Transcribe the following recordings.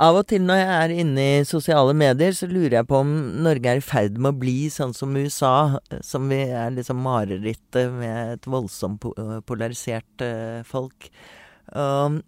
Av og til når jeg er inne i sosiale medier, så lurer jeg på om Norge er i ferd med å bli sånn som USA, som vi er liksom marerittet med et voldsomt polarisert uh, folk. Um,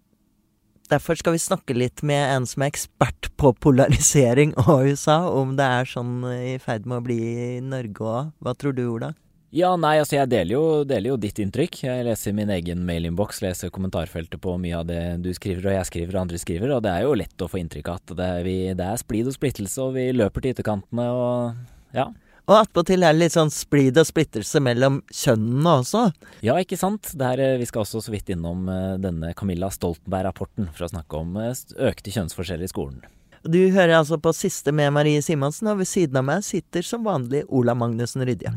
derfor skal vi snakke litt med en som er ekspert på polarisering og USA, om det er sånn i ferd med å bli i Norge òg. Hva tror du, Ola? Ja, nei, altså jeg deler jo, deler jo, ditt inntrykk. Jeg leser min egen mailinnboks, leser kommentarfeltet på mye av det du skriver og jeg skriver og andre skriver, og det er jo lett å få inntrykk av at det, vi, det er splid og splittelse, og vi løper til ytterkantene og ja. Og attpåtil er det litt sånn splid og splittelse mellom kjønnene også. Ja, ikke sant. Der, vi skal også så vidt innom eh, denne Camilla Stoltenberg-rapporten for å snakke om eh, økte kjønnsforskjeller i skolen. Du hører altså på Siste med Marie Simonsen, og ved siden av meg sitter som vanlig Ola Magnussen Rydje.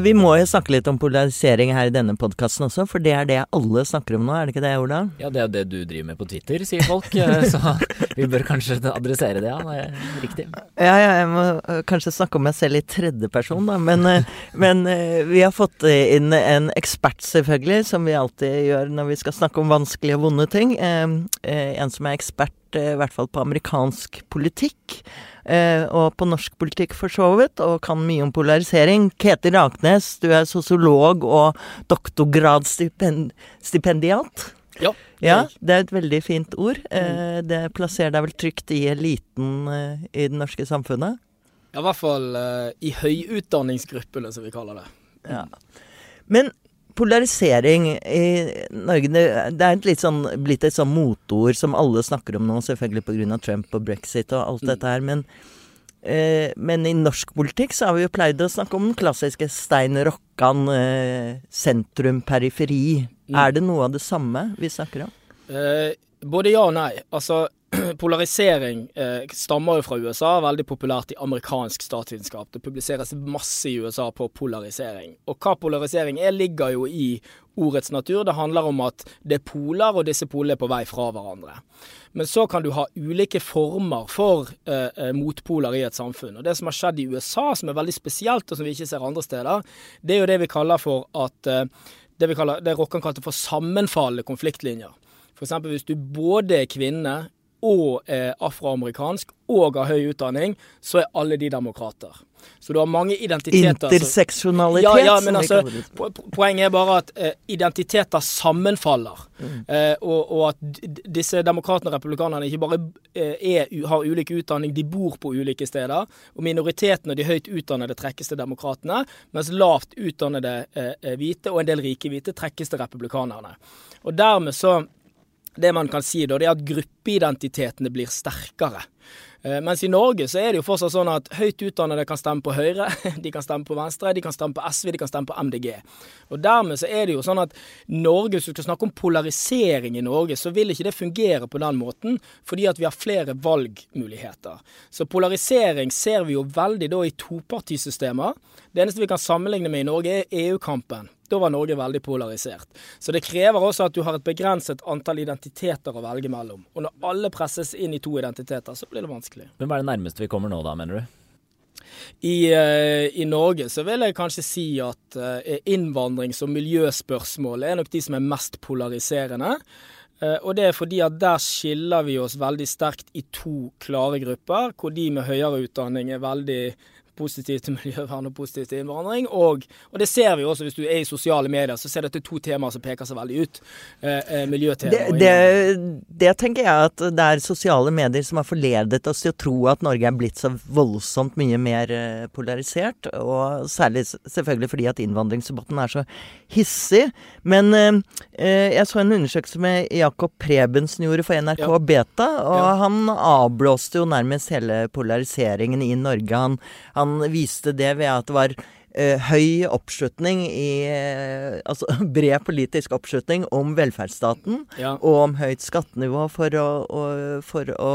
Vi må jo snakke litt om polarisering her i denne podkasten også, for det er det alle snakker om nå, er det ikke det, Ola? Ja, det er det du driver med på Twitter, sier folk. Eh, så vi bør kanskje adressere det, ja. Det er riktig. Ja, ja, jeg må eh, kanskje snakke om meg selv i tredjeperson, da. Men, men vi har fått inn en ekspert, selvfølgelig, som vi alltid gjør når vi skal snakke om vanskelige og vonde ting. En som er ekspert, i hvert fall på amerikansk politikk. Eh, og på norsk politikk for så vidt, og kan mye om polarisering. Ketil Raknes, du er sosiolog og doktorgradsstipendiat. Ja. ja. Det er et veldig fint ord. Eh, det plasserer deg vel trygt i eliten eh, i det norske samfunnet? Ja, i hvert fall i høyutdanningsgruppene, som vi kaller det. Ja. Men polarisering i Norge Det, det er litt sånn, blitt et sånn motord som alle snakker om nå, selvfølgelig pga. Trump og brexit og alt dette her. Men, eh, men, i norsk politikk så har vi jo pleid å snakke om den klassiske Stein Rokkan, eh, sentrum-periferi. Mm. Er det noe av det samme vi snakker om? Eh, både ja og nei. Altså, polarisering eh, stammer jo fra USA, veldig populært i amerikansk statsvitenskap. Det publiseres masse i USA på polarisering. Og hva polarisering er, ligger jo i ordets natur. Det handler om at det er poler, og disse polene er på vei fra hverandre. Men så kan du ha ulike former for eh, eh motpoler i et samfunn. Og Det som har skjedd i USA, som er veldig spesielt, og som vi ikke ser andre steder, det er jo det vi kaller for at eh, det det Rokkan kalte for sammenfallende konfliktlinjer. F.eks. hvis du både er kvinne, og er afroamerikansk og har høy utdanning, så er alle de demokrater. Så du har mange identiteter Interseksjonalitet, ja, ja, men altså, Poenget er bare at eh, identiteter sammenfaller. Mm. Eh, og, og, at disse demokratene og republikanerne ikke bare eh, er, har ulik utdanning, de bor på ulike steder. Og minoritetene og de høyt utdannede trekkes til demokratene, mens lavt utdannede eh, hvite og en del rike hvite trekkes til republikanerne. Og dermed så det man kan si da, det er at gruppeidentitetene blir sterkere. Eh, mens i Norge så er det jo fortsatt sånn at høyt utdannede kan stemme på Høyre, de kan stemme på Venstre, de kan stemme på SV, de kan stemme på MDG. Og Dermed så er det jo sånn at Norge, hvis du skal snakke om polarisering i Norge, så vil ikke det fungere på den måten, fordi at vi har flere valgmuligheter. Så polarisering ser vi jo veldig da i topartisystemer. Det eneste vi kan sammenligne med i Norge, er EU-kampen. Da var Norge veldig polarisert. Så det krever også at du har et begrenset antall identiteter å velge mellom. Og når alle presses inn i to identiteter, så blir det vanskelig. Hvem er det nærmeste vi kommer nå, da, mener du? I, uh, I, Norge så vil jeg kanskje si at uh, innvandrings- og miljøspørsmål er nok de som er mest polariserende. Uh, og det er fordi at der skiller vi oss veldig sterkt i to klare grupper, hvor de med høyere utdanning er veldig positivt til miljøvern og positivt til innvandring. Og, og, det ser vi også hvis du er i sosiale medier, så ser dette to temaer som peker seg veldig ut. Eh, eh miljøtema det, det, det, tenker jeg at det er sosiale medier som har forledet oss til å tro at Norge er blitt så voldsomt mye mer eh, polarisert. Og særlig selvfølgelig fordi at innvandringsdebatten er så hissig. Men eh, eh, jeg så en undersøkelse med Jakob Prebensen gjorde for NRK ja. Beta, og ja. han avblåste jo nærmest hele polariseringen i Norge. Han, han han viste det ved at det var eh, høy oppslutning i uh, Altså bred politisk oppslutning om velferdsstaten ja. og om høyt skattenivå for å, å, for å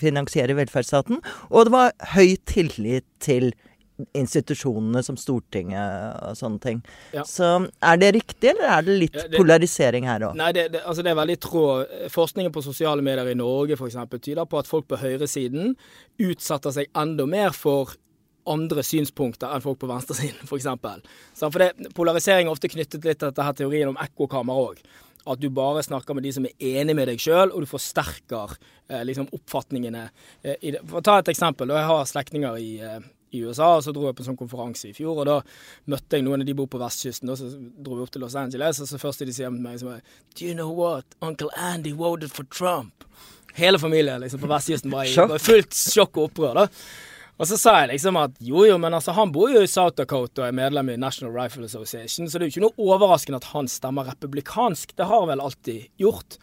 finansiere velferdsstaten. Og det var høy tillit til institusjonene som Stortinget og sånne ting. Ja. Så er det riktig, eller er det litt Ja, det- polarisering her òg? Nei, det, det, altså det er veldig tråd. Forskningen på sosiale medier i Norge f.eks. tyder på at folk på høyresiden utsetter seg enda mer for andre synspunkter enn folk på venstresiden, f.eks. For, for det, polarisering er ofte knyttet litt til dette teorien om ekkokammer òg. At du bare snakker med de som er enig med deg sjøl, og du forsterker eh, liksom oppfatningene. Eh, i det. For å ta et eksempel. Jeg har slektninger i, eh, i USA, og så dro jeg på en sånn konferanse i fjor. og Da møtte jeg noen av de bor på vestkysten. og Så dro vi opp til Los Angeles, og så første de sier til meg, så var Do you know what? Uncle Andy voted for Trump. Hele familien liksom på vestkysten var i var fullt sjokk og opprør. da. Og så sa jeg liksom at jo jo, men altså han bor jo i South Dakota og er medlem i National Rifle Association, så det er jo ikke noe overraskende at han stemmer republikansk. Det har han vel alltid gjort.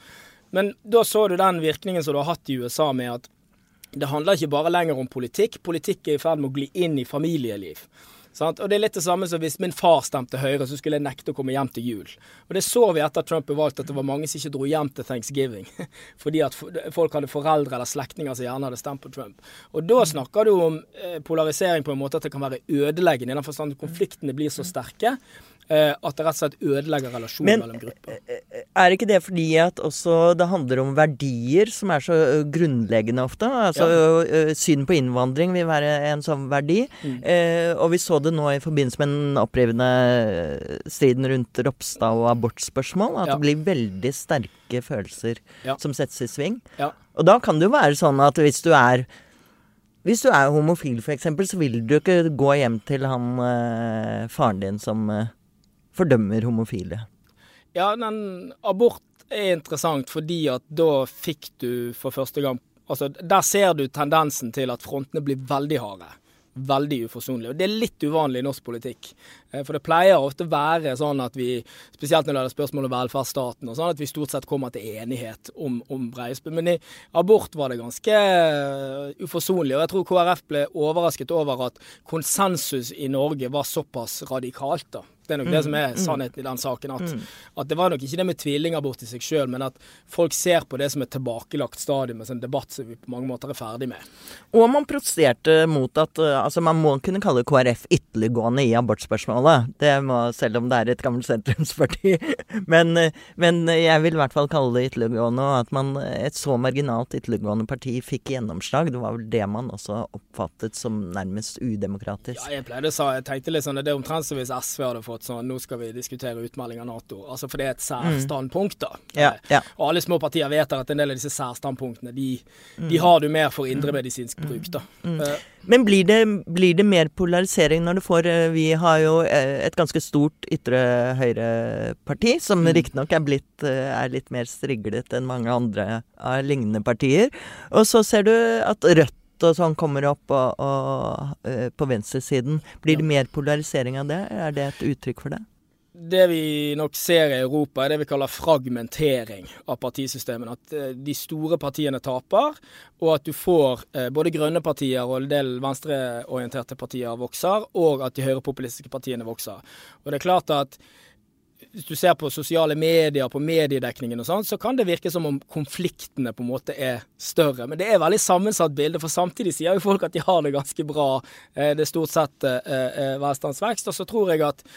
Men da så du den virkningen som du har hatt i USA med at det handler ikke bare lenger om politikk. Politikk er i ferd med å gli inn i familieliv. Sant? Og det er litt det samme som hvis min far stemte Høyre, så skulle jeg nekte å komme hjem til jul. Og det så vi etter at Trump ble valgt, at det var mange som ikke dro hjem til thanksgiving. Fordi at folk hadde foreldre eller slektninger som gjerne hadde stemt på Trump. Og da snakker du om eh, polarisering på en måte at det kan være ødeleggende, i den forstand at konfliktene blir så sterke eh, at det rett og slett ødelegger relasjonen Men, mellom grupper. Er ikke det fordi at også det handler om verdier som er så grunnleggende ofte? Altså ja. Syn på innvandring vil være en sånn verdi. Mm. Eh, og vi så det nå i forbindelse med den opprivende striden rundt Ropstad og abortspørsmål. At Ja. det blir veldig sterke følelser Ja. som settes i sving. Ja. Og da kan det jo være sånn at hvis du er hvis du er homofil, f.eks., så vil du ikke gå hjem til han eh, faren din som eh, fordømmer homofile. Ja, den abort er interessant fordi at da fikk du for første gang Altså, der ser du tendensen til at frontene blir veldig harde. Veldig uforsonlig. Og det er litt uvanlig i norsk politikk. Eh, For det pleier ofte å være sånn at vi, spesielt når det er spørsmål om velferdsstaten, og sånn, at vi stort sett kommer til enighet om, om breie Men i abort var det ganske eh, uforsonlig. Og jeg tror KrF ble overrasket over at konsensus i Norge var såpass radikalt, da. Det er nok det som er sannheten i den saken. At, at det var nok ikke det med tvillingabort i seg sjøl, men at folk ser på det som et tilbakelagt stadium, en sånn debatt som vi på mange måter er ferdig med. Og man protesterte mot at uh, Altså, man må kunne kalle KrF ytterliggående i abortspørsmålet. Det må, selv om det er et gammelt sentrumsparti. men, men jeg vil i hvert fall kalle det ytterliggående, og at man et så marginalt ytterliggående parti fikk gjennomslag. Det var vel det man også oppfattet som nærmest udemokratisk. Ja, jeg pleide å sa, jeg tenkte litt sånn, det er omtrent som hvis SV hadde fått sånn Nå skal vi diskutere utmelding av Nato. Altså, for det er et særstandpunkt, da. Ja, ja. Og alle små partier vet at en del av disse særstandpunktene, de, de har du mer for indremedisinsk bruk, da. Mm. Men blir det, blir det mer polarisering når du får eh, Vi har jo eh, et ganske stort ytre høyre-parti, som riktignok er, blitt, eh, er litt mer striglet enn mange andre av lignende partier. Og så ser du at Rødt og sånn kommer opp og, og, eh, på venstresiden. Blir det mer polarisering av det? Er det et uttrykk for det? Det vi nok ser i Europa, er det vi kaller fragmentering av partisystemene. At eh, de store partiene taper, og at du får eh, både grønne partier og en del venstreorienterte partier vokser, og at de høyrepopulistiske partiene vokser. Og det er klart at hvis du ser på sosiale medier, på mediedekningen og sånn, så kan det virke som om konfliktene på en måte er større. Men det er veldig sammensatt bilde, for samtidig sier jo folk at de har det ganske bra. Eh, Det er stort sett velstandsvekst. Og så tror jeg at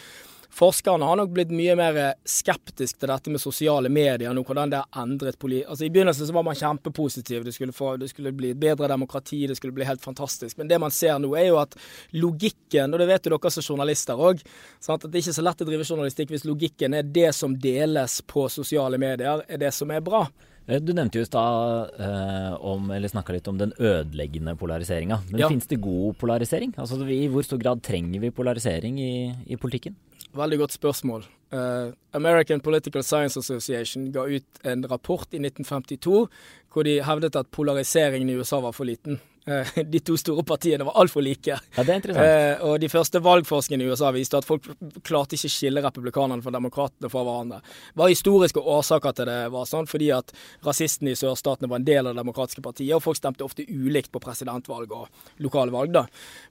Forskerne har nok blitt mye mer skeptisk til dette med sosiale medier nå, hvordan det har endret poli... Altså I begynnelsen så var man kjempepositiv, det skulle, få, det skulle bli bedre demokrati, det skulle bli helt fantastisk. Men det man ser nå, er jo at logikken, og det vet jo dere som journalister òg, at det er ikke så lett å drive journalistikk hvis logikken er det som deles på sosiale medier, er det som er bra. Eh, Du nevnte jo i stad eh, om, eller snakka litt om den ødeleggende polariseringa. Men Ja. finnes det god polarisering? Altså I hvor stor grad trenger vi polarisering i, i politikken? Veldig godt spørsmål. Uh, American Political Science Association ga ut en rapport i 1952 hvor de hevdet at polariseringen i USA var for liten. Eh, de to store partiene var altfor like. Ja, det er interessant. Eh, og de første valgforskerne i USA viste at folk klarte ikke å skille republikanerne fra demokratene fra hverandre. Det var historiske årsaker til det var sånn, fordi at rasistene i sørstatene var en del av det demokratiske partiet, og folk stemte ofte ulikt på presidentvalg og lokale valg, da.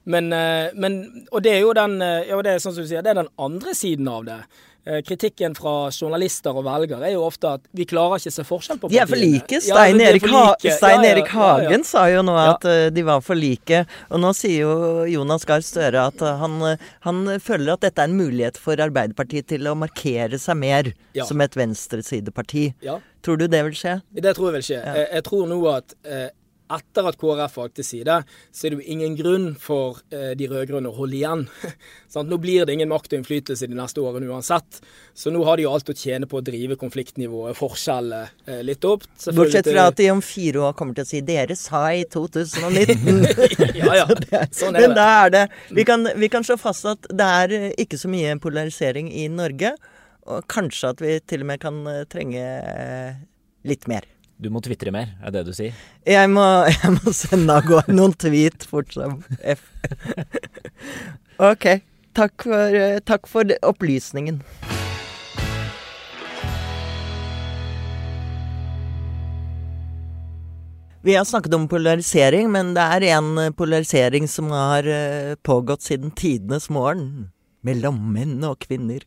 Men, eh, men Og det er jo den Ja, det er sånn som du sier, det er den andre siden av det. Eh, kritikken fra journalister og velgere er jo ofte at vi klarer ikke å se forskjell på De er for partiene. like. Stein de er Erik, for like. Stein Ja, ja, Erik ja, ja. Hagen sa jo nå at eh, de var for like. Og nå sier jo Jonas Gahr Støre at eh, han, han føler at dette er en mulighet for Arbeiderpartiet til å markere seg mer Ja. som et venstresideparti. Ja. Tror du det vil skje? Det tror jeg vil skje. Ja. Jeg, jeg tror nå at etter at KrF valgte side, så er det jo ingen grunn for eh, de rød-grønne å holde igjen. Sånn, nå blir det ingen makt og innflytelse de neste årene uansett. Så nå har de jo alt å tjene på å drive konfliktnivået, forskjellene, eh, litt opp. Bortsett fra at de om fire år kommer til å si 'dere sa i 2019'. Ja, ja. Sånn er Men da er det vi kan, vi kan slå fast at det er eh, ikke så mye polarisering i Norge. Og kanskje at vi til og med kan trenge litt mer. Du må tvitre mer, er det du sier? Jeg må, jeg må sende av gårde noen tweet fort som F. OK. Takk for, eh, takk for opplysningen. Vi har snakket om polarisering, men det er en eh, polarisering som har eh, pågått siden tidenes morgen. Mellom menn og kvinner.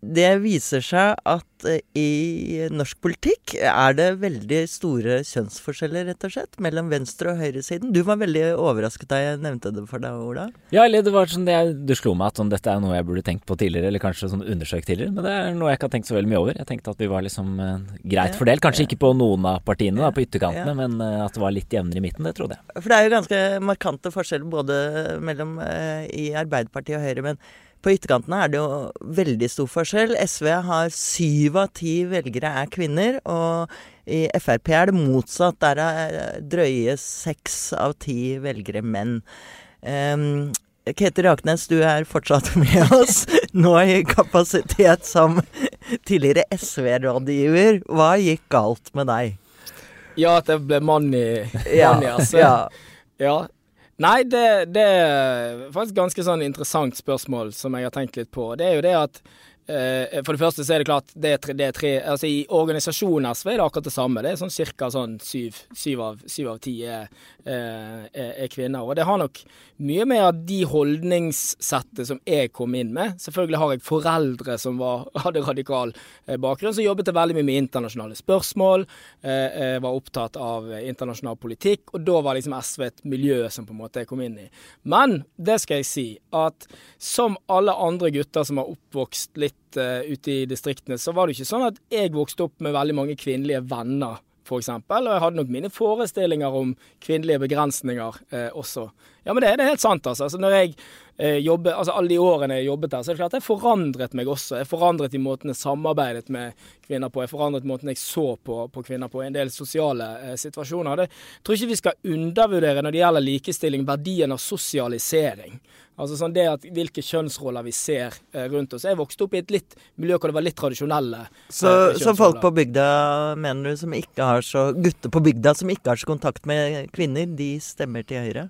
Det viser seg at eh, i norsk politikk er det veldig store kjønnsforskjeller, rett og slett, mellom venstre- og høyresiden. Du var veldig overrasket da jeg nevnte det for deg, Ola. Ja, eller det var sånn det, det slo meg at sånn, dette er noe jeg burde tenkt på tidligere, eller kanskje sånn undersøkt tidligere, men det er noe jeg ikke har tenkt så veldig mye over. Jeg tenkte at vi var liksom eh, greit Ja, fordelt, kanskje ja. ikke på noen av partiene, da, på ytterkantene, Ja. men eh, at det var litt jevnere i midten, det trodde jeg. For det er jo ganske markante forskjeller både mellom eh, i Arbeiderpartiet og Høyre, men på ytterkantene er det jo veldig stor forskjell. SV har syv av ti velgere er kvinner, og i Frp er det motsatt. Der er drøye seks av ti velgere menn. Um, Ketil Raknes, du er fortsatt med oss, nå i kapasitet som tidligere SV-rådgiver. Hva gikk galt med deg? Ja, at jeg ble mann i, mann i SV. ja. Ja. Nei, det, det er faktisk ganske sånn interessant spørsmål som jeg har tenkt litt på. Det er jo det at eh, For det første så er det klart det er tre, det er tre Altså I organisasjonen SV er det akkurat det samme. Det er sånn ca. sånn syv, av, syv av ti er, er, er kvinner. Og det har nok mye med at de holdningssettet som jeg kom inn med Selvfølgelig har jeg foreldre som var, hadde radikal eh, bakgrunn, så jobbet veldig mye med internasjonale spørsmål. Eh, eh, var opptatt av eh, internasjonal politikk, og da var liksom SV et miljø som på en måte jeg kom inn i. Men det skal jeg si, at som alle andre gutter som har oppvokst litt eh, ute i distriktene, så var det ikke sånn at jeg vokste opp med veldig mange kvinnelige venner. Eksempel, og jeg hadde nok mine forestillinger om kvinnelige begrensninger eh, også. Ja, men det, det er helt sant, altså. altså når jeg eh, jobber, altså Alle de årene jeg jobbet der, så er det klart jeg forandret meg også. Jeg forandret i måten jeg samarbeidet med kvinner på. Jeg forandret måten jeg så på, på kvinner på i en del sosiale eh, situasjoner. Det, tror ikke vi skal undervurdere når det gjelder likestilling, verdien av sosialisering. Altså sånn det at Hvilke kjønnsroller vi ser eh, rundt oss. Jeg vokste opp i et litt miljø hvor det var litt tradisjonelle. Så, eh, så folk på bygda, mener du, som ikke har så Gutter på bygda som ikke har så kontakt med kvinner, de stemmer til Høyre?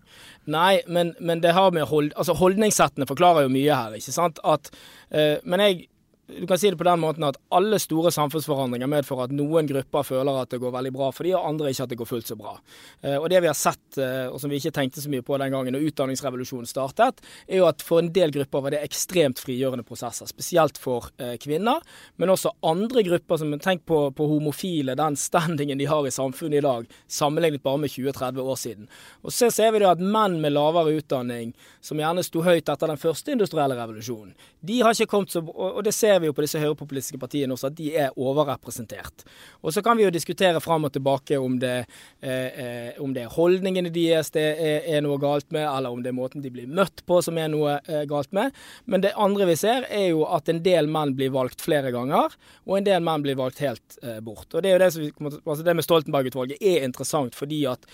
Nei, men, men det har med hold, altså holdningssettene forklarer jo mye her, ikke sant. At, uh, men jeg du kan si det på den måten at alle store samfunnsforandringer medfører at noen grupper føler at det går veldig bra for de, og andre ikke at det går fullt så bra. Eh, og det vi har sett, eh, og som vi ikke tenkte så mye på den gangen da utdanningsrevolusjonen startet, er jo at for en del grupper var det ekstremt frigjørende prosesser. Spesielt for eh, kvinner, men også andre grupper som Tenk på, på homofile, den standingen de har i samfunnet i dag, sammenlignet bare med 20-30 år siden. Og så ser vi det at menn med lavere utdanning, som gjerne sto høyt etter den første industrielle revolusjonen, de har ikke kommet så og det ser vi jo på disse høyrepopulistiske partiene også, at de er overrepresentert. Og så kan vi jo diskutere fram og tilbake om det, eh, eh, om det er holdningene deres det er, er noe galt med, eller om det er måten de blir møtt på som er noe eh, galt med. Men det andre vi ser, er jo at en del menn blir valgt flere ganger, og en del menn blir valgt helt eh, bort. Og det er jo det som altså det med Stoltenberg-utvalget er interessant fordi at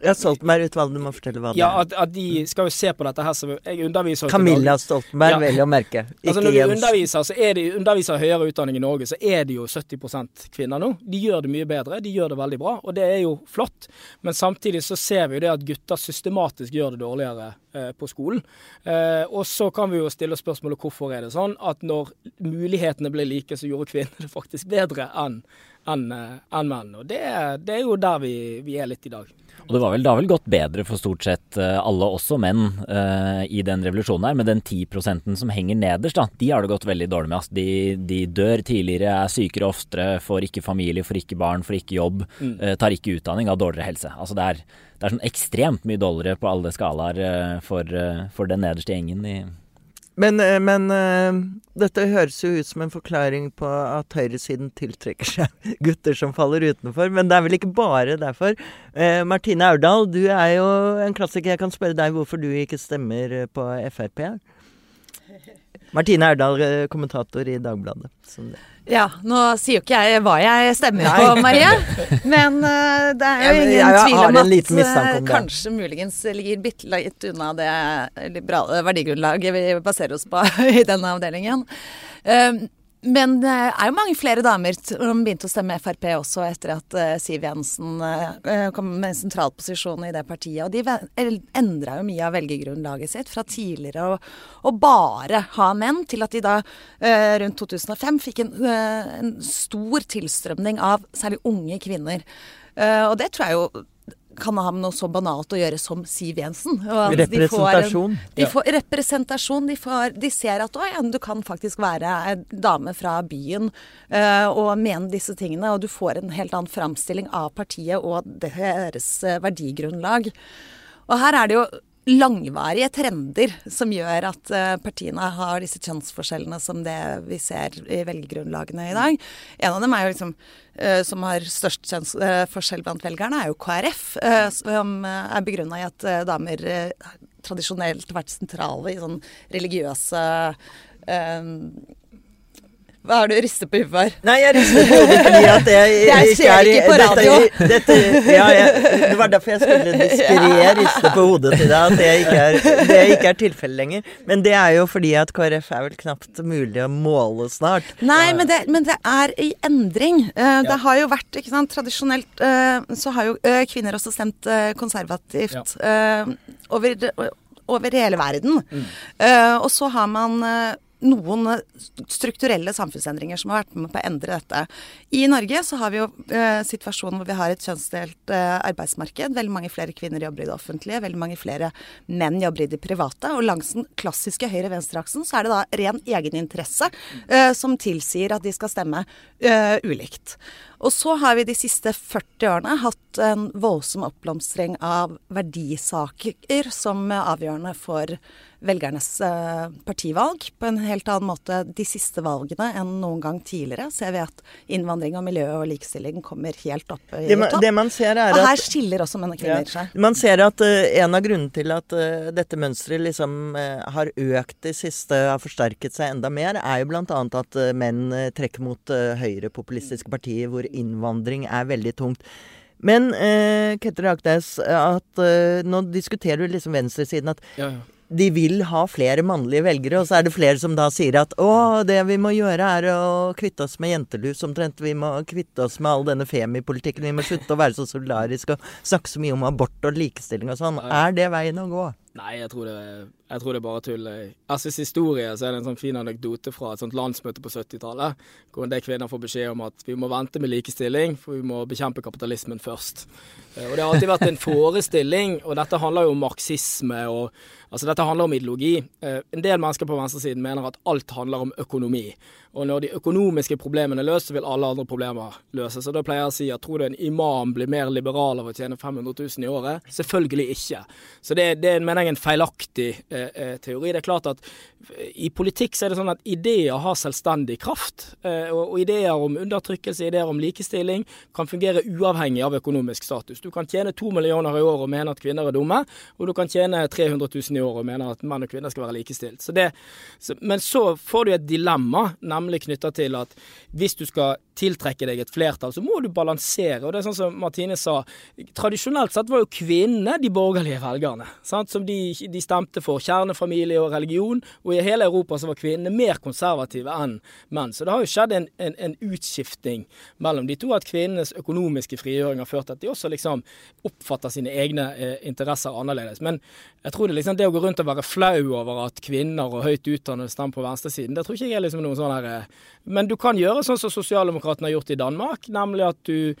Ja, Stoltenberg-utvalget, du må fortelle hva det ja, er. at, at de skal jo se på dette her som Jeg underviser Camilla Stoltenberg, Ja. vel å merke. Ikke Altså Når du Jens. underviser, så er det, underviser høyere utdanning i Norge, så er det jo 70% kvinner nå. De gjør det mye bedre, de gjør det veldig bra, og det er jo flott. Men samtidig så ser vi jo det at gutter systematisk gjør det dårligere på skolen. Eh, og så kan vi jo stille spørsmålet hvorfor er det sånn at når mulighetene ble like, så gjorde kvinner det faktisk bedre enn enn en menn. Og det, det, er jo der vi, vi er litt i dag. Og det, var vel, det har vel gått bedre for stort sett eh, alle, også menn, uh, i den revolusjonen her. Men den 10% som henger nederst, da, de har det gått veldig dårlig med. Altså, de, de, dør tidligere, er sykere oftere, får ikke familie, får ikke barn, får ikke jobb. Mm. Uh, tar ikke utdanning, har dårligere helse. Altså det er, det er sånn ekstremt mye dårligere på alle skalaer uh, for, for, den nederste gjengen i men, eh, men uh, dette høres jo ut som en forklaring på at høyresiden tiltrekker seg gutter som faller utenfor. Men det er vel ikke bare derfor. Uh, Martine Aurdal, du er jo en klassiker. Jeg kan spørre deg hvorfor du ikke stemmer på Frp? Martine Aurdal, kommentator i Dagbladet. Ja, nå sier jo ikke jeg hva jeg stemmer Nei. på, Marie. Men uh, det er jo ingen jeg, tvil om at om kanskje muligens ligger bitte litt unna det liberale verdigrunnlaget vi baserer oss på i denne avdelingen. Uh, men det er jo mange flere damer som begynte å stemme Frp også etter at uh, Siv Jensen uh, kom med en sentral posisjon i det partiet. Og de endra jo mye av velgergrunnlaget sitt fra tidligere å, å, bare ha menn, til at de da rundt 2005 fikk en, en, stor tilstrømning av særlig unge kvinner. og det tror jeg jo kan ha med noe så banalt å gjøre som Siv Jensen. representasjon. De får, de får representasjon. De, får, de, ser at ja, du kan faktisk være en dame fra byen uh, og mene disse tingene. Og du får en helt annen framstilling av partiet og deres uh, verdigrunnlag. Og her er det jo langvarige trender som gjør at uh, partiene har disse kjønnsforskjellene som det vi ser i velgergrunnlagene i dag. En av dem er jo liksom uh, som har størst kjønnsforskjell uh, blant velgerne, er jo KrF. Eh, som er begrunna i at damer tradisjonelt har vært sentrale i sånn religiøse hva har du ristet på huet for? Nei, jeg rister på hodet fordi at jeg, jeg ikke ser ikke på radio. Dette, dette, ja, jeg, det var derfor jeg skulle diskré riste på hodet til deg, at det ikke er, det ikke er tilfellet lenger. Men det er jo fordi at KrF er vel knapt mulig å måle snart. Nei, men det, men det er i endring. Uh, det har jo vært ikke sant, Tradisjonelt uh, så har jo uh, kvinner også stemt konservativt over, over hele verden. Mm. og så har man noen eh, strukturelle samfunnsendringer som har vært med på å endre dette. I Norge så har vi jo eh, situasjonen hvor vi har et kjønnsdelt eh, arbeidsmarked. Veldig mange flere kvinner jobber i det offentlige, veldig mange flere menn jobber i det private. Og langs den klassiske høyre-venstre-aksen så er det da ren egeninteresse eh, som tilsier at de skal stemme eh, ulikt. Og så har vi de siste 40 årene hatt en voldsom oppblomstring av verdisaker som er avgjørende for velgernes eh, partivalg på en helt annen måte de siste valgene enn noen gang tidligere. Ser vi at innvandring og miljø og likestilling kommer helt opp i det man, topp. Det man ser er og her skiller også menn og kvinner ja, seg. Man ser at uh, en av grunnene til at uh, dette mønsteret liksom uh, har økt de siste, har forsterket seg enda mer, er jo bl.a. at menn trekker mot høyrepopulistiske partier hvor innvandring er veldig tungt. Men eh, Ketil Raknes, at eh, nå diskuterer du liksom venstresiden at ja, ja de vil ha flere mannlige velgere, og så er det flere som da sier at å, det vi må gjøre er å kvitte oss med jentelus omtrent. Vi må kvitte oss med all denne femipolitikken. Vi må slutte å være så solidariske og snakke så mye om abort og likestilling og sånn. Er det veien å gå? Nei, jeg tror, det, jeg tror det er bare tull. I SVs historie så er det en sånn fin anekdote fra et sånt landsmøte på 70-tallet, hvor en del kvinner får beskjed om at vi må vente med likestilling, for vi må bekjempe kapitalismen først. Eh, og Det har alltid vært en forestilling, og dette handler jo om marxisme og Altså, dette handler om ideologi. Eh, en del mennesker på venstresiden mener at alt handler om økonomi. Og når de økonomiske problemene er løst, så vil alle andre problemer løses. Og da pleier jeg å si at tror du en imam blir mer liberal av å tjene 500 000 i året? Selvfølgelig ikke. Så det, det mener jeg en feilaktig teori. Det er klart at eh, i politikk så er det sånn at ideer har selvstendig kraft. Eh, og, ideer om undertrykkelse, ideer om likestilling, kan fungere uavhengig av økonomisk status. Du kan tjene to millioner i år og mene at kvinner er dumme, og du kan tjene 300 000 i år og mene at menn og kvinner skal være likestilt. Så det, men så får du et dilemma, nemlig knytta til at hvis du skal tiltrekke deg et flertall, så må du balansere. Og det er sånn som Martine sa, tradisjonelt sett var jo kvinnene de borgerlige velgerne. Sant? Som de, de, stemte for kjernefamilie og religion. Og i hele Europa så var kvinnene mer konservative enn menn. Så det har jo skjedd en, en, en utskifting mellom de to. At kvinnenes økonomiske frigjøring har ført til at de også liksom oppfatter sine egne eh, interesser annerledes. Men jeg tror det, liksom, det å gå rundt og være flau over at kvinner og høyt utdannede stemmer på venstresiden, det tror ikke jeg er liksom noe sånn her eh, Men du kan gjøre sånn som sosialdemokratene har gjort i Danmark, nemlig at du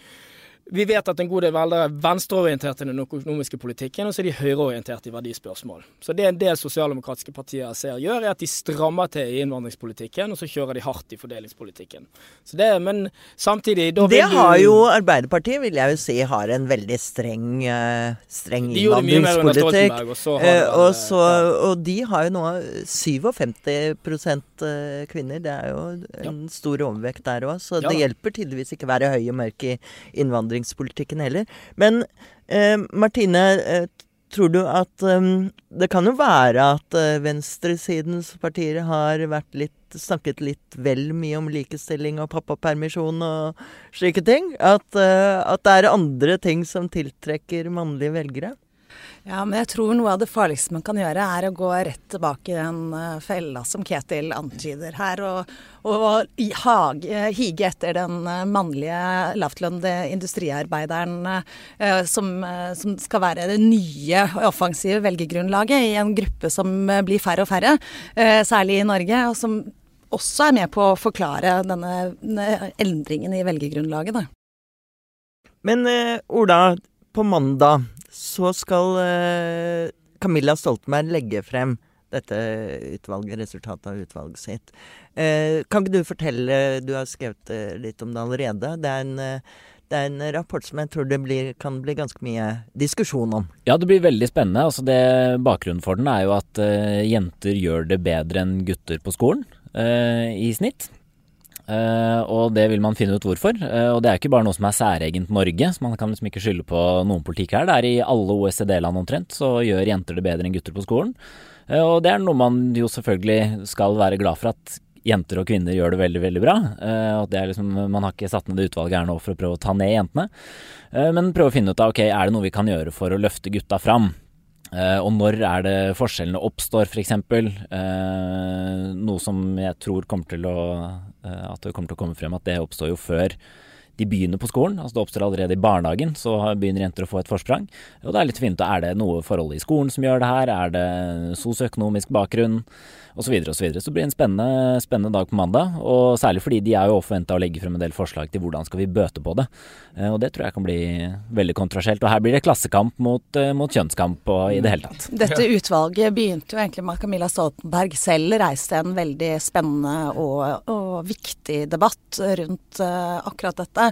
vi vet at en god del velgere er venstreorienterte i den økonomiske politikken, og så er de høyreorienterte i verdispørsmål. Så det en del sosialdemokratiske partier ser gjør, er at de strammer til i innvandringspolitikken, og så kjører de hardt i fordelingspolitikken. Så det, men samtidig Det har jo Arbeiderpartiet, vil jeg jo si, har en veldig streng, uh, streng innvandringspolitikk. Og, så uh, og, så, og de har jo nå 57 eh, kvinner. Det er jo en ja. stor overvekt der òg, så ja. det hjelper tydeligvis ikke å være høy og mørk i innvandringspolitikken innvandringspolitikken heller. Men eh, Martine, eh, tror du at um, Det kan jo være at uh, venstresidens partier har litt, snakket litt vel mye om likestilling og pappapermisjon og slike ting? At, uh, at det er andre ting som tiltrekker mannlige velgere? Ja, men jeg tror noe av det farligste man kan gjøre, er å gå rett tilbake i den uh, fella som Ketil antyder her, og, og hage, hige etter den uh, mannlige lavtlønnede industriarbeideren uh, som, som, skal være det nye offensive velgergrunnlaget i en gruppe som blir færre og færre, særlig i Norge, og som også er med på å forklare denne endringen i velgergrunnlaget. Da. Men Ola, på mandag så skal eh, Camilla Stoltenberg legge frem dette utvalget, resultatet av utvalget sitt. Eh, kan ikke du fortelle, du har skrevet eh, litt om det allerede. Det er en, eh, det er en rapport som jeg tror det blir, kan bli ganske mye diskusjon om. Ja, det blir veldig spennende. Altså det, bakgrunnen for den er jo at uh, jenter gjør det bedre enn gutter på skolen uh, i snitt. Uh, og det vil man finne ut hvorfor. Uh, og det er ikke bare noe som er særegent Norge, så man kan liksom ikke skylde på noen politikk her. Det er i alle OECD-land omtrent, så gjør jenter det bedre enn gutter på skolen. Uh, og det er noe man jo selvfølgelig skal være glad for at jenter og kvinner gjør det veldig, veldig bra. er liksom, Man har ikke satt ned det utvalget her nå for å prøve å ta ned jentene, men prøve å finne ut av ok, er det noe vi kan gjøre for å løfte gutta fram. Uh, og når er det forskjellene oppstår, f.eks. Uh, noe som jeg tror kommer til å uh, At det kommer til å komme frem at det oppstår jo før de begynner på skolen. altså Det oppstår allerede i barnehagen, så begynner jenter å få et forsprang. Og det er litt fint, er det noe forhold i skolen som gjør det her? Er det sosioøkonomisk bakgrunn? osv. osv. Så, videre. så det en spennende, spennende, dag på mandag. Og særlig fordi de er jo forventa å legge frem en del forslag til hvordan skal vi bøte på det. Eh, og det tror jeg kan bli veldig kontroversielt. Og her blir det klassekamp mot, eh, mot kjønnskamp og i det hele tatt. Dette utvalget begynte jo egentlig med at Camilla Stoltenberg selv reiste en veldig spennende og, og viktig debatt rundt uh, akkurat dette.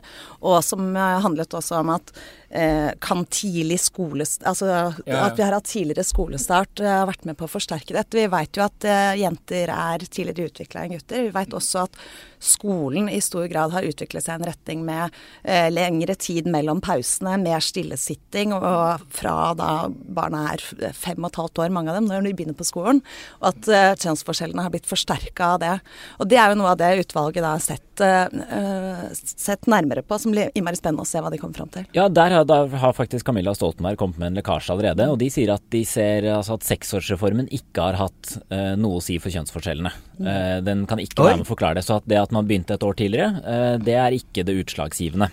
Og som handlet også om at Eh, kan tidlig skolestart Altså ja, at vi har hatt tidligere skolestart, har vært med på å forsterke dette. Vi vet jo at eh, jenter er tidligere utvikla enn gutter. Vi vet også at skolen i stor grad har utviklet seg i en retning med eh, lengre tid mellom pausene, mer stillesitting, og fra da barna er fem og et halvt år, mange av dem, når de begynner på skolen. Og at eh, kjønnsforskjellene har blitt forsterka av det. Og det er jo noe av det utvalget da har sett, eh, sett nærmere på, som blir innmari spennende å se hva de kommer fram til. Ja, der har, der har faktisk Camilla Stoltenberg kommet med en lekkasje allerede, og de sier at de ser altså at seksårsreformen ikke har hatt uh, noe å si for kjønnsforskjellene. Uh, den kan ikke være med å forklare det. Så at det at man begynte et år tidligere, uh, det er ikke det utslagsgivende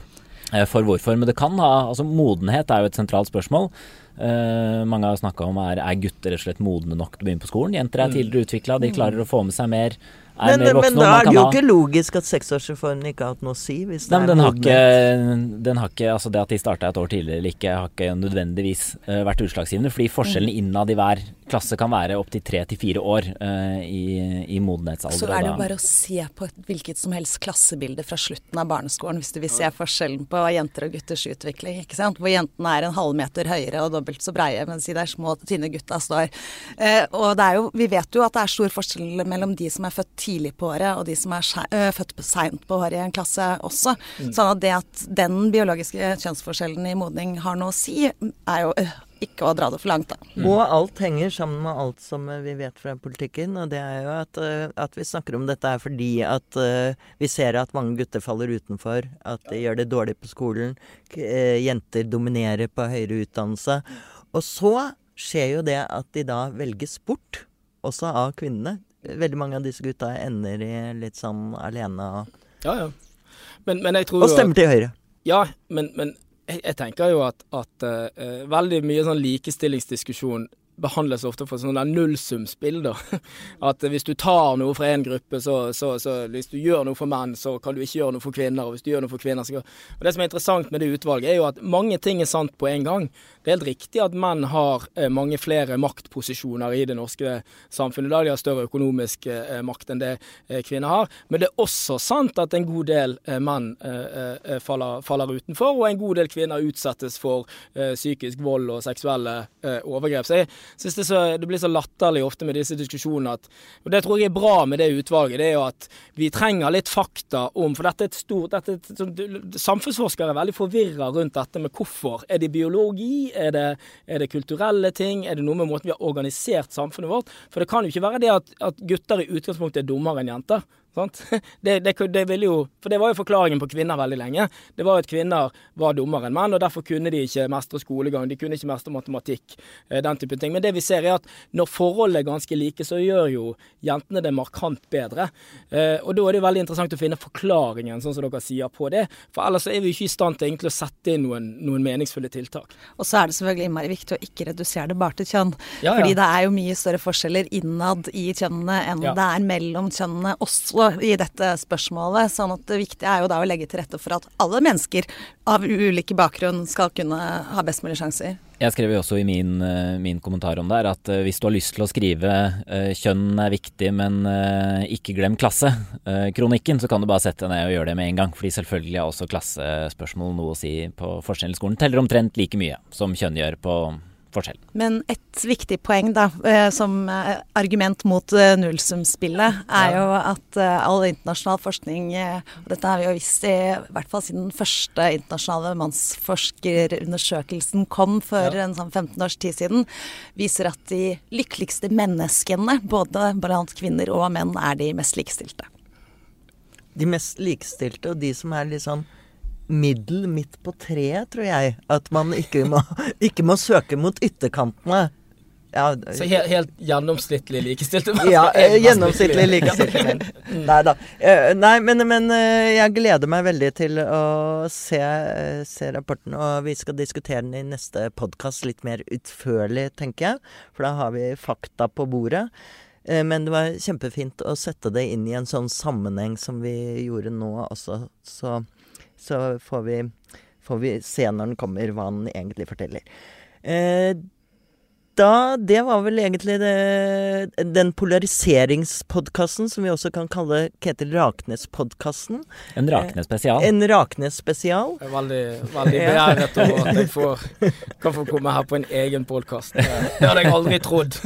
for hvorfor. Men det kan ha Altså, modenhet er jo et sentralt spørsmål. Uh, mange har snakka om er, er gutter rett og slett modne nok til å begynne på skolen. Jenter er mm. tidligere utvikla, de klarer å få med seg mer men, men, da er det jo ikke logisk at seksårsreformen ikke har hatt noe å si. Hvis Nei, den, har ikke, den har ikke Altså det at de starta et år tidligere eller ikke, har ikke nødvendigvis uh, vært utslagsgivende. Fordi forskjellene mm. innad i hver klasse kan være opptil tre til fire år uh, i, i modenhetsalder. Så er det jo bare å se på et hvilket som helst klassebilde fra slutten av barneskolen hvis du vil se forskjellen på jenter og gutters utvikling. ikke sant? Hvor jentene er en halvmeter høyere og dobbelt så breie, mens de der små, tynne gutta står. Uh, og det er jo, vi vet jo at det er stor forskjell mellom de som er født tidlig på året, og de som er uh, født seint på året i en klasse også. Mm. Sånn at det at den biologiske kjønnsforskjellen i modning har noe å si, er jo ikke å dra det for langt, da. Mm. Og alt henger sammen med alt som vi vet fra politikken. Og det er jo at, at vi snakker om dette er fordi at uh, vi ser at mange gutter faller utenfor. At de gjør det dårlig på skolen. Jenter dominerer på høyere utdannelse. Og så skjer jo det at de da velges bort, også av kvinnene. Veldig mange av disse gutta ender i litt sånn alene og Ja, ja. Men, men jeg tror Og stemmer til Høyre. Ja, men, men jeg, jeg, tenker jo at, at uh, veldig mye sånn likestillingsdiskusjon behandles ofte for sånn nullsumspill. da. At hvis du tar noe fra én gruppe, så, så, så, Hvis du gjør noe for menn, så kan du ikke gjøre noe for kvinner. Og hvis du gjør noe for kvinner, så Og Det som er interessant med det utvalget, er jo at mange ting er sant på en gang. Det er helt riktig at menn har eh, mange flere maktposisjoner i det norske samfunnet. Da de har større økonomisk eh, makt enn det eh, kvinner har. Men det er også sant at en god del menn faller, faller utenfor, og en god del kvinner utsettes for psykisk vold og seksuelle overgrep. Så jeg syns det, det, blir så latterlig ofte med disse diskusjonene at Og det tror jeg er bra med det utvalget, det er jo at vi trenger litt fakta om For dette er et stort dette er et, Samfunnsforskere er veldig forvirra rundt dette med hvorfor. Er det biologi? Er det, er det, kulturelle ting? Er det noe med måten vi har organisert samfunnet vårt? For det kan jo ikke være det at, at gutter i utgangspunktet er dummere enn jenter. Det, det, det, ville jo, for det var jo forklaringen på kvinner veldig lenge. Det var at kvinner var dummere enn menn, og derfor kunne de ikke mestre skolegang. De kunne ikke mestre matematikk, eh, den type ting. Men det vi ser er at når forholdene er ganske like, så gjør jo jentene det markant bedre. Eh, og da er det jo veldig interessant å finne forklaringen, sånn som dere sier, på det. For ellers er vi ikke i stand til egentlig å sette inn noen, noen meningsfulle tiltak. Og så er det selvfølgelig innmari viktig å ikke redusere det bare til kjønn. Ja, ja. Fordi det er jo mye større forskjeller innad i kjønnene enn ja. det er mellom kjønnene også i dette spørsmålet. sånn at det viktige er jo da å legge til rette for at alle mennesker av ulike bakgrunn skal kunne ha best mulig sjanser. Jeg skrev jo også i min, eh, min, kommentar om det at eh, hvis du har lyst til å skrive uh, 'kjønn er viktig, men ikke glem klasse'-kronikken, så kan du bare sette deg ned og gjøre det med en gang. Fordi selvfølgelig har også klassespørsmål noe å si på forskjellen i skolen. Teller omtrent like mye som kjønn gjør på forskjell. Men et viktig poeng da, eh, som eh, argument mot eh, nullsumspillet, er jo at all internasjonal forskning, og dette har vi jo visst i, i hvert fall siden den første internasjonale mannsforskerundersøkelsen kom for ja. en sånn 15 års tid siden, viser at de lykkeligste menneskene, både blant kvinner og menn, er de mest likestilte. De mest likestilte, og de som er litt sånn middel midt på treet, tror jeg. At man ikke må, ikke må søke mot ytterkantene. Ja, så helt, helt gjennomsnittlig likestilte Ja, gjennomsnittlig likestilte Nei da. Eh, nei, men, men, eh, jeg gleder meg veldig til å se, se, rapporten. Og vi skal diskutere den i neste podkast litt mer utførlig, tenker jeg. For da har vi fakta på bordet. Eh, men det var kjempefint å sette det inn i en sånn sammenheng som vi gjorde nå også. Så så får vi, får vi se når den kommer, hva den egentlig forteller. Eh, da, det var vel egentlig det, den polariseringspodkasten som vi også kan kalle Ketil Raknes-podkasten. En Raknes-spesial. En Raknes-spesial. Veldig, veldig beæret over at jeg får, kan få komme her på en egen podkast. Det hadde jeg aldri trodd.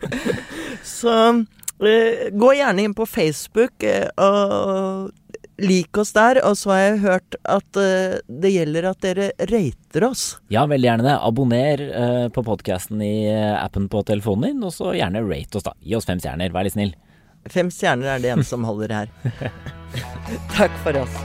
Så uh, gå gjerne inn på Facebook og Lik oss der. Og så har jeg hørt at uh, det gjelder at dere rater oss. Ja, veldig gjerne det. Abonner uh, på podkasten i uh, appen på telefonen din, og så gjerne rate oss, da. Gi oss fem stjerner, vær litt snill. Fem stjerner er det en som holder her. Takk for oss.